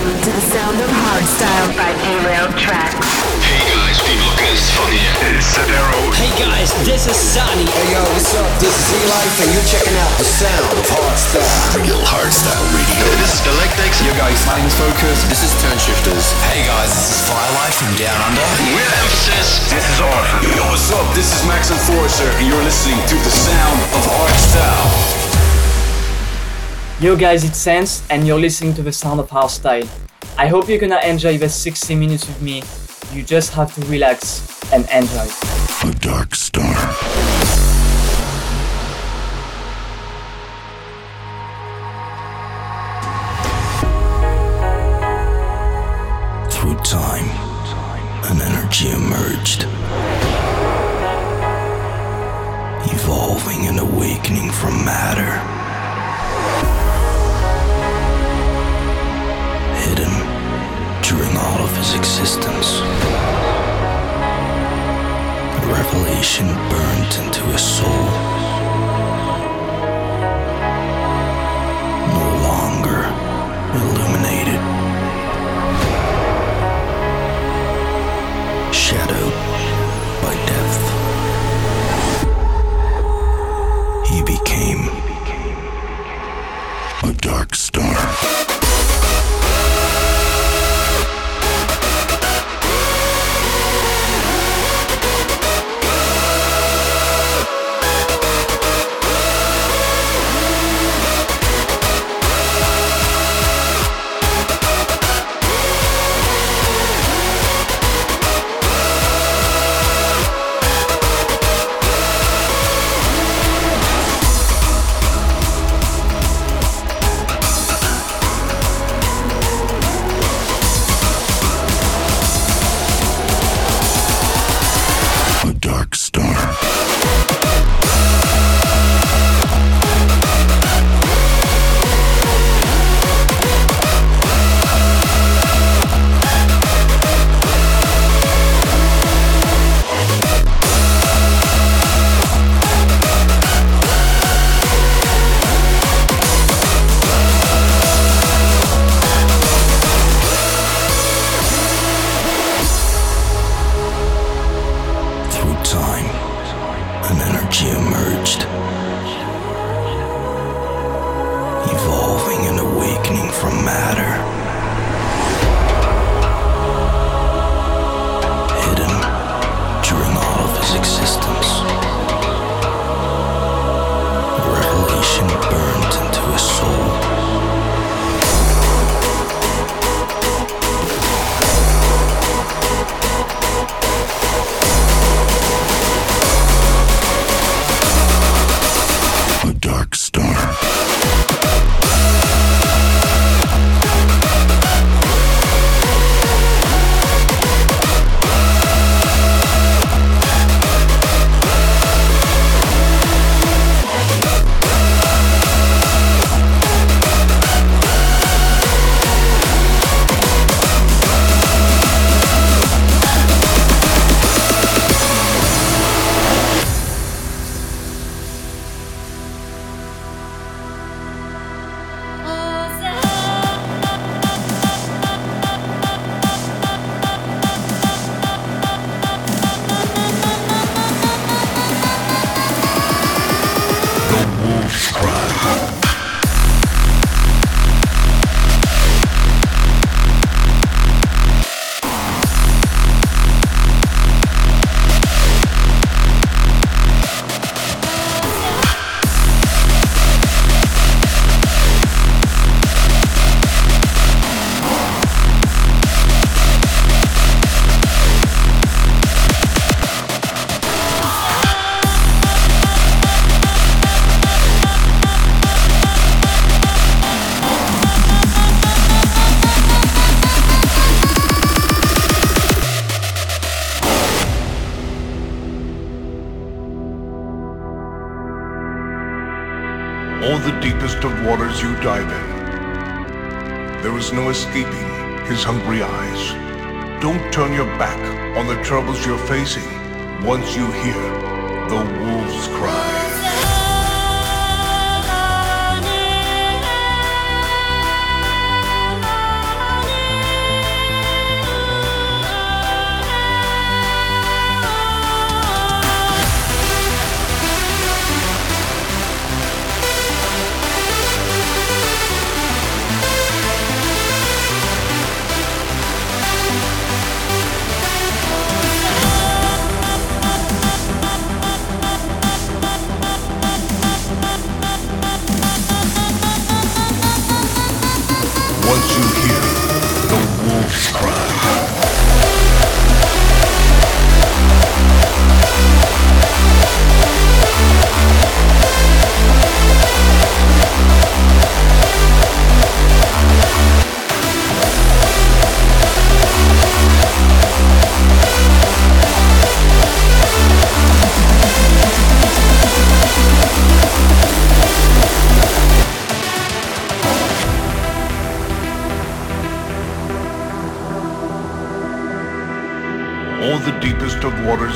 Welcome to the sound of hardstyle by Derailed Traxx. Hey guys, people, this is funny. It's Sadero. Hey guys, this is Sunny. Hey yo, what's up? This is E-Life and you're checking out the sound of hardstyle. Real hardstyle radio. This is Galactixx. Yo guys, my name's Focus. This is Toneshifterz. Hey guys, this is Firelight from Down Under. We're Emphasis. This is Arthur. Yo, what's up? This is Max Enforcer and you're listening to the sound of hardstyle. Yo guys, it's Xense and you're listening to the sound of hardstyle. I hope you're gonna enjoy the 60 minutes with me. You just have to relax and enjoy. A dark star. Through time, an energy emerged. Evolving and awakening from matter. During all of his existence. Revelation burnt into his soul.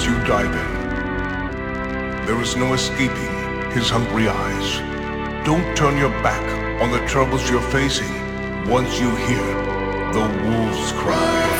you dive in. There is no escaping his hungry eyes. Don't turn your back on the troubles you're facing once you hear the wolves cry.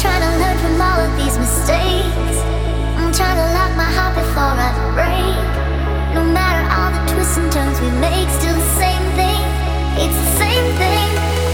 trying to learn from all of these mistakes. I'm trying to lock my heart before I break. No matter all the twists and turns we make, still the same thing. It's the same thing.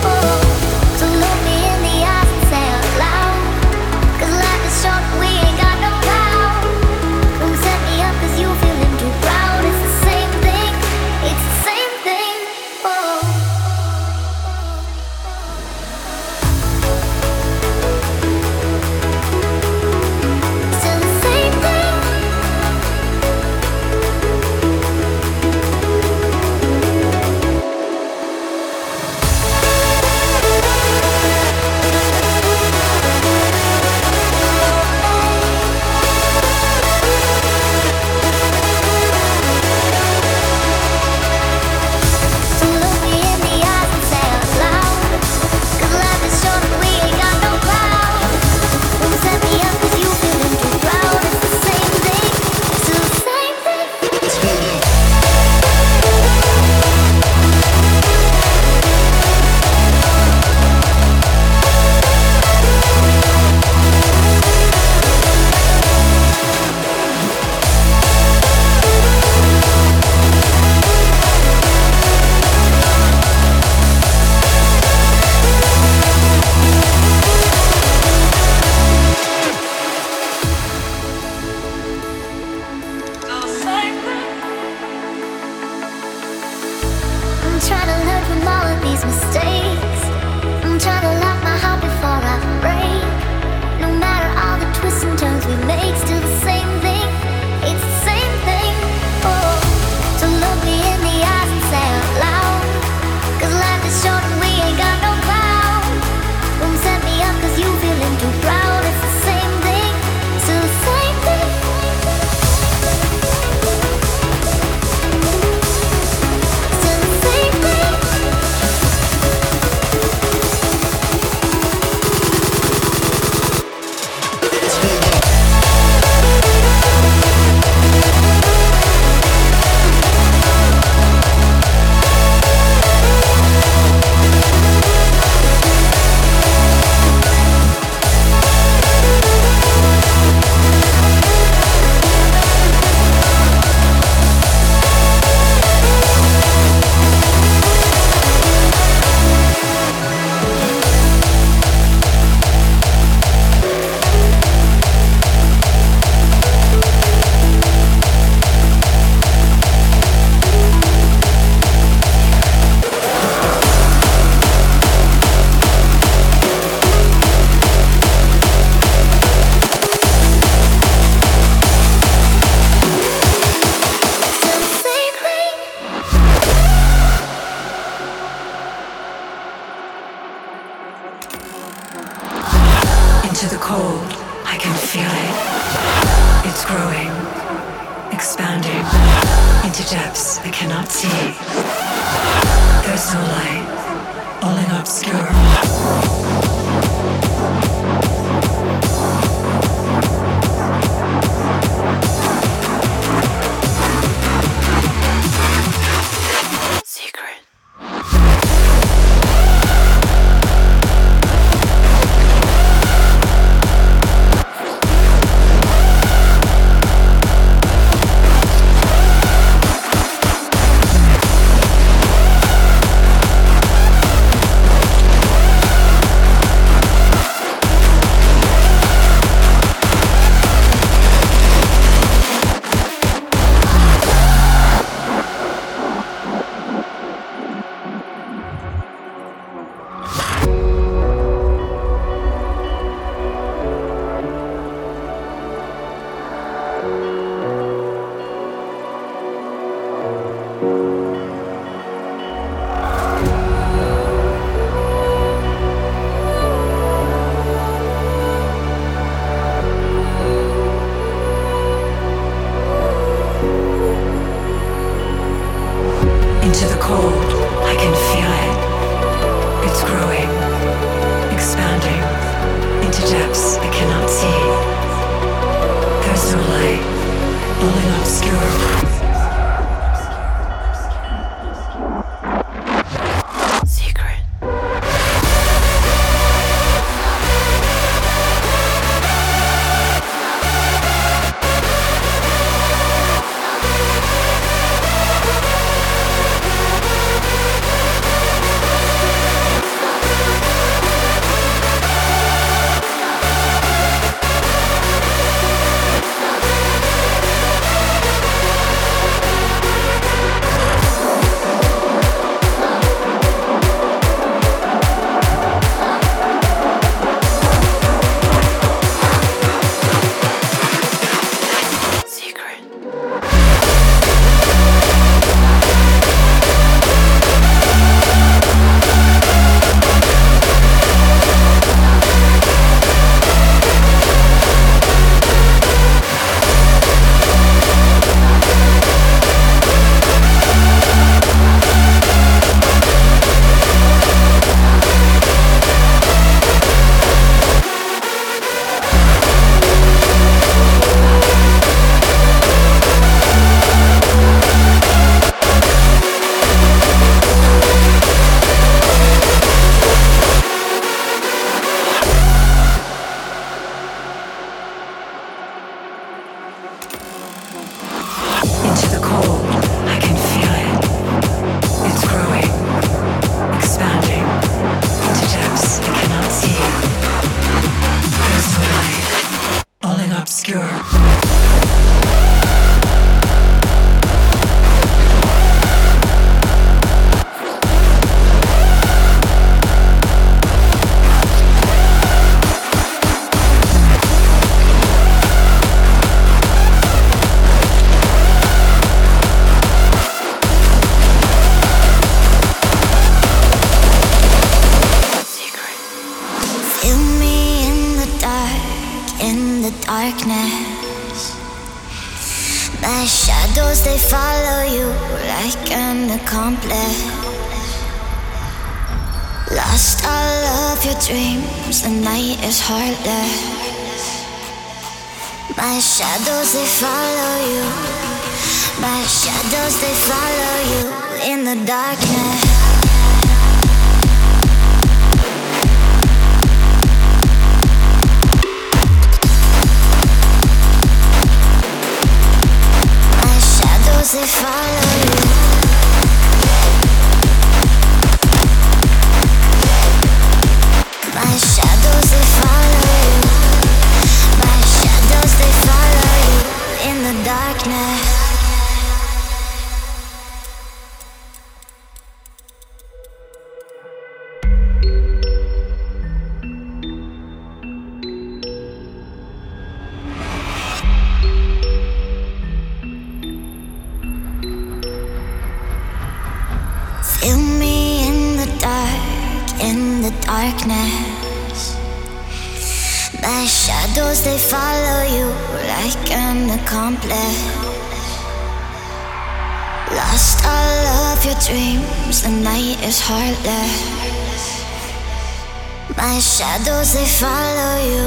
Shadows, they follow you.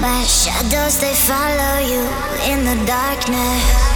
My shadows, they follow you in the darkness.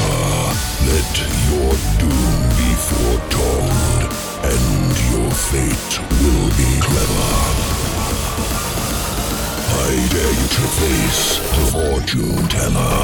Sir, let your doom be foretold, and your fate will be clever. I dare you to face the fortune teller.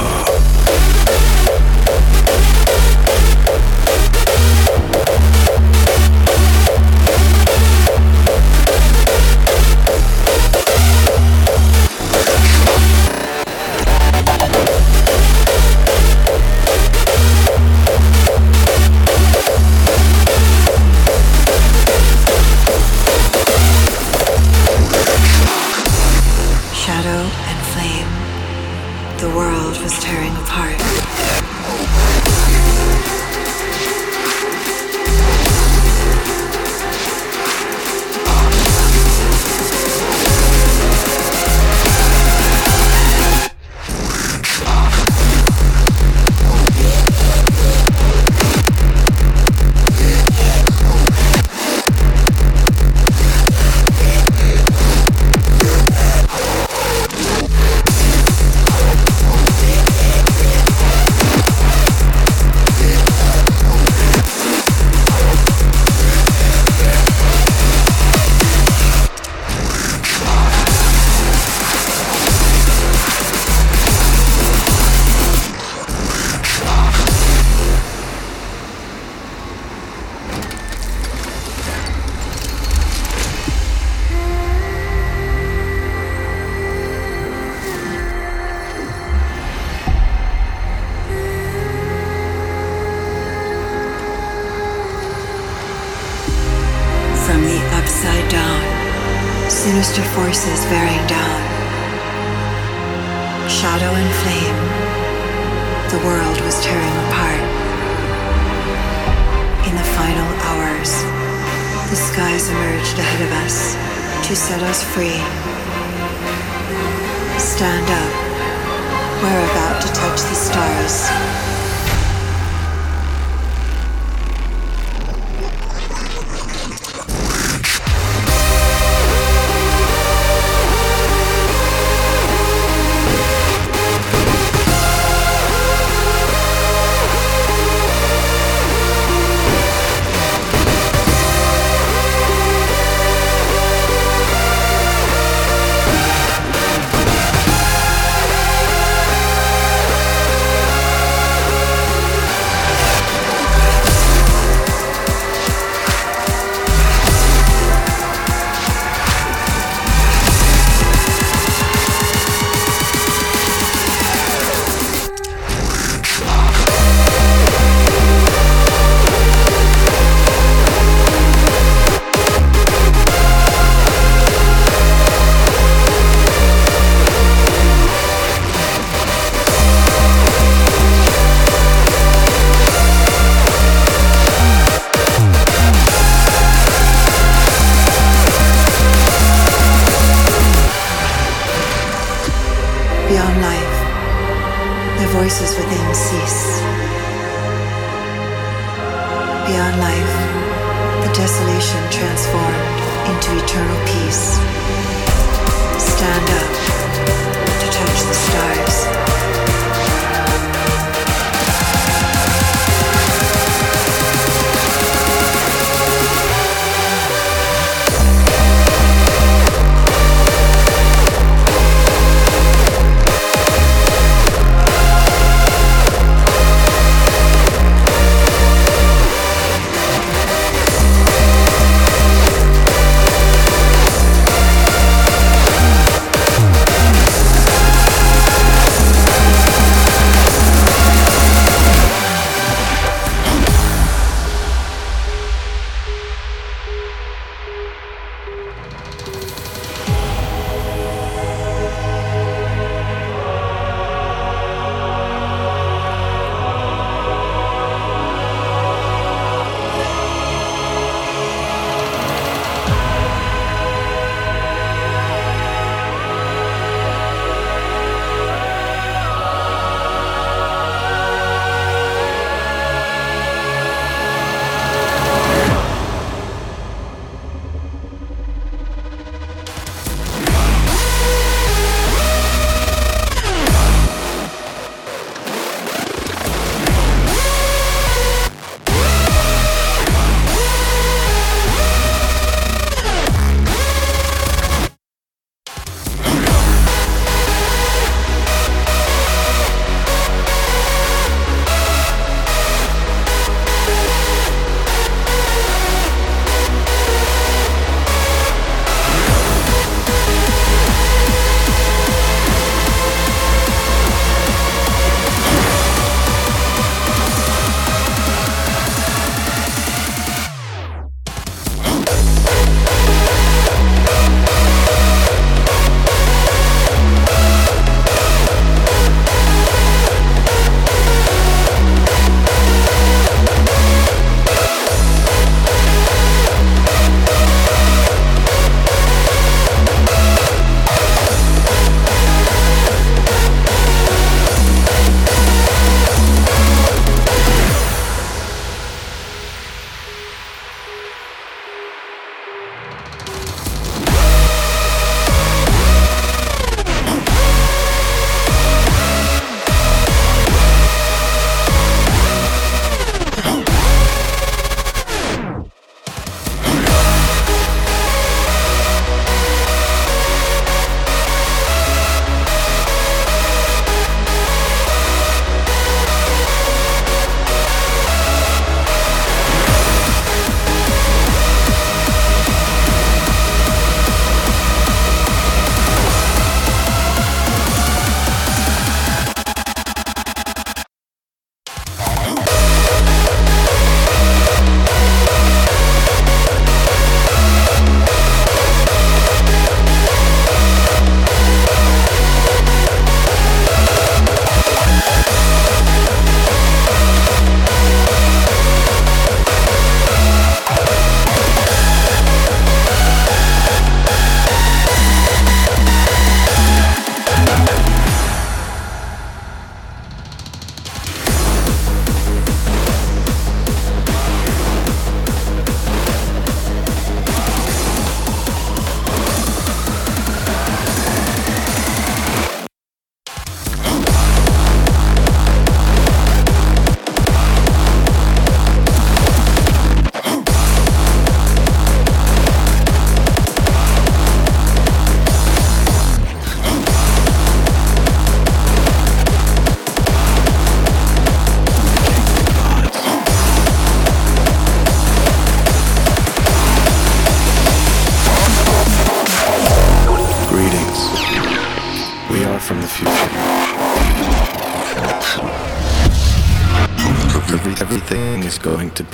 Sinister forces bearing down. Shadow and flame, the world was tearing apart. In the final hours, the skies emerged ahead of us to set us free. Stand up, we're about to touch the stars.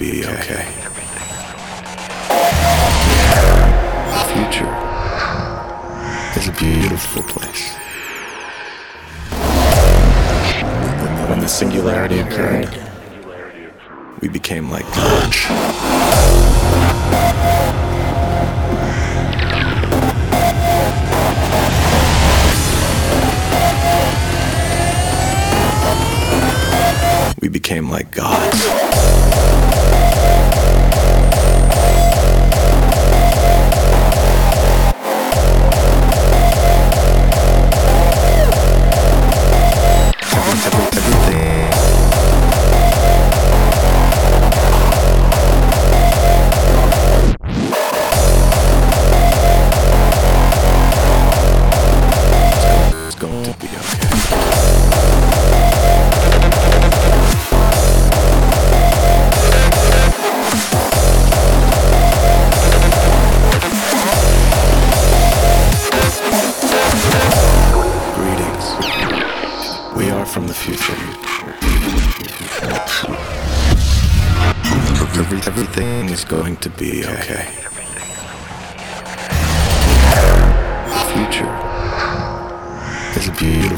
be okay. okay.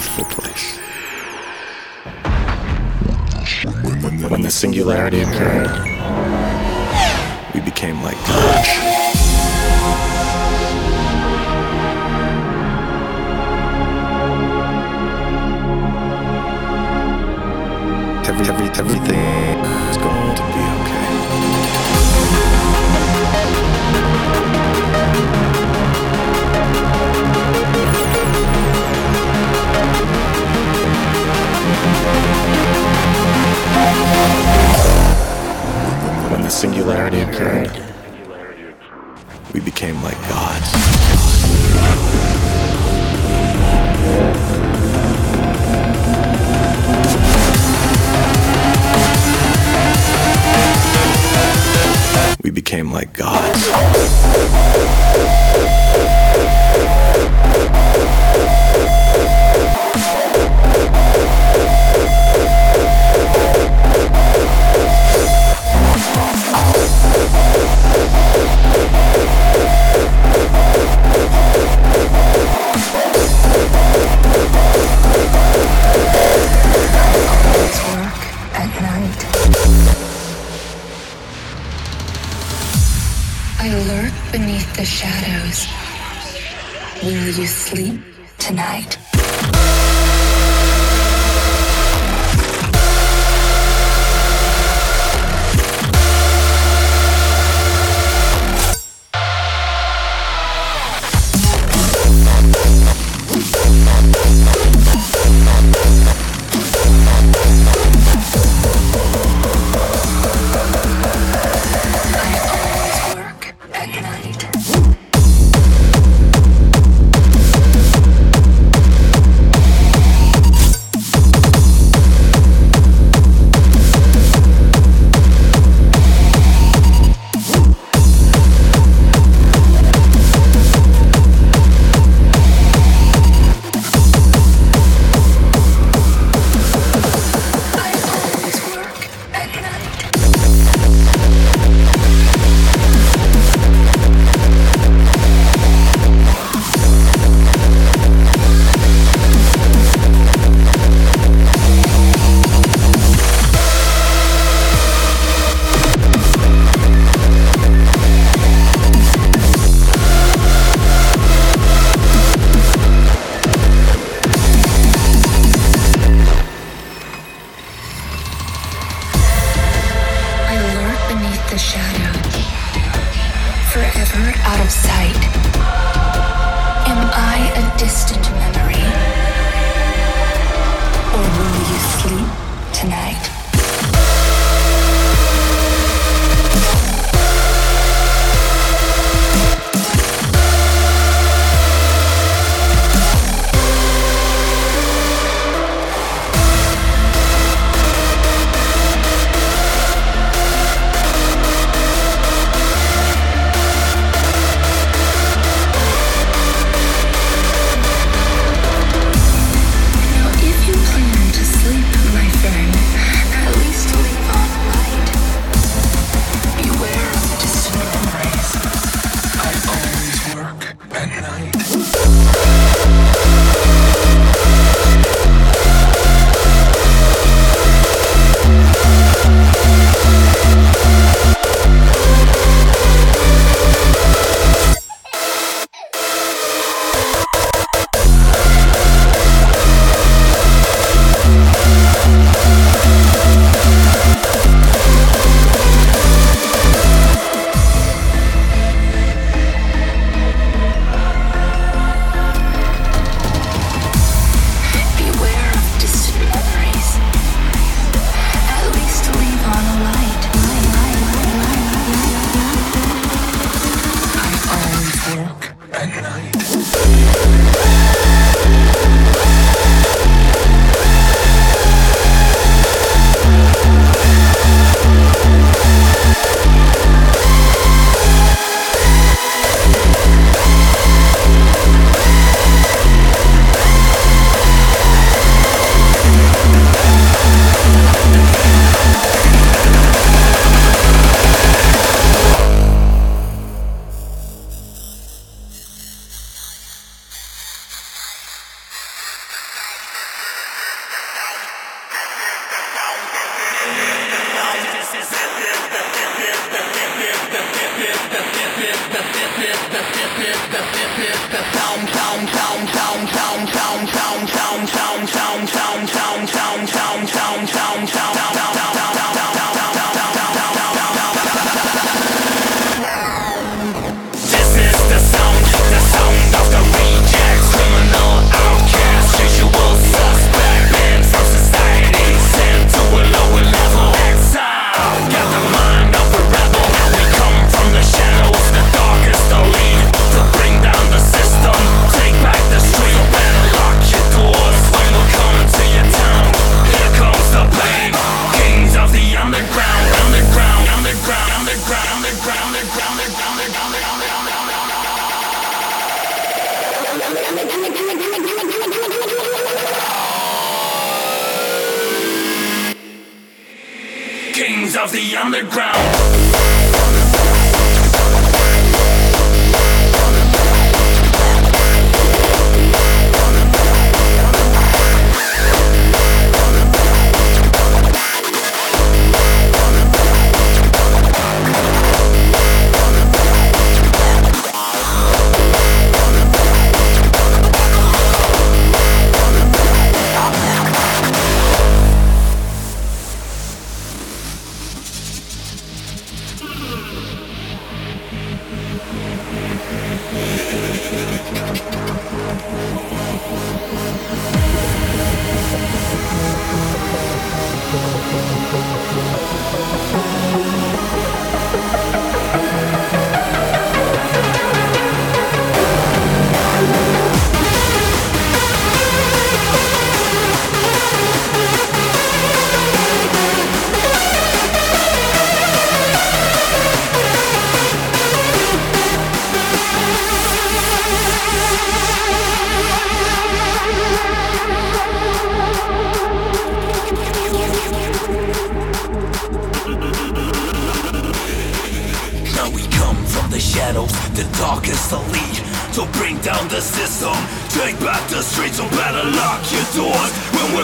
Fools. When the singularity occurred, we became like God. Every, every, everything is going to be okay. When the singularity occurred, we became like gods. we became like gods.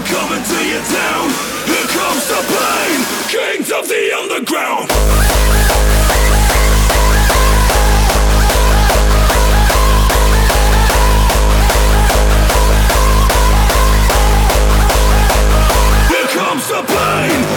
We're coming to your town. Here comes the pain, kings of the underground. Here comes the pain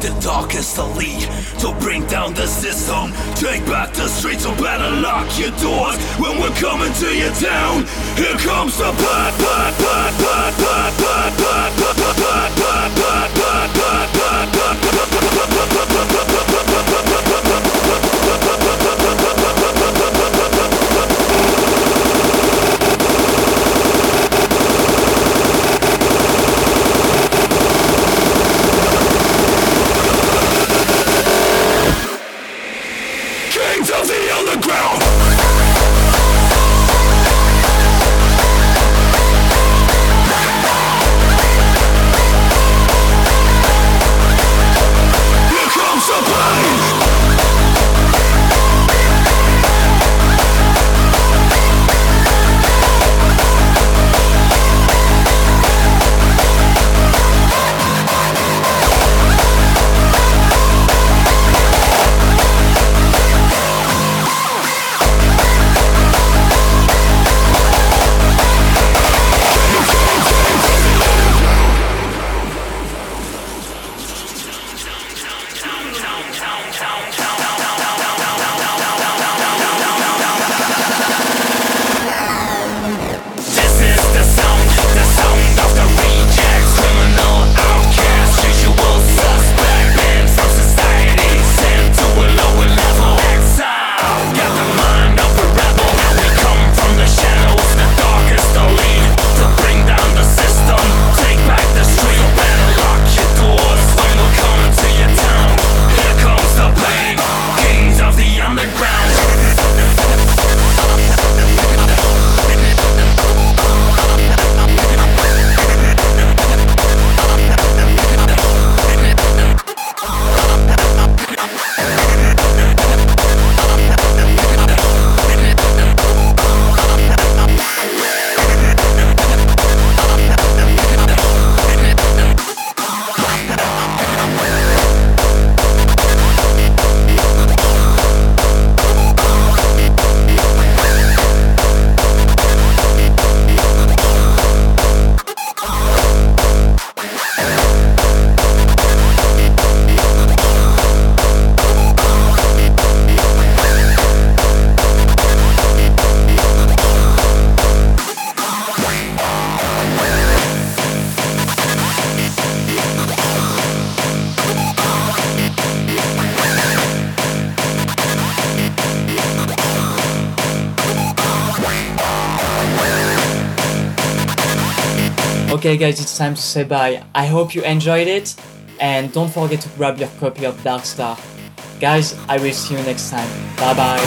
the darkest elite To bring down the system, take back the streets So better lock your doors when we're coming to your town Here comes the blood, blood, blood, blood, blood, blood, blood, blood, blood, blood, blood, blood, blood, blood, blood, blood, Kings of time to say bye. I hope you enjoyed it, and don't forget to grab your copy of Dark Star. Guys, I will see you next time. Bye bye.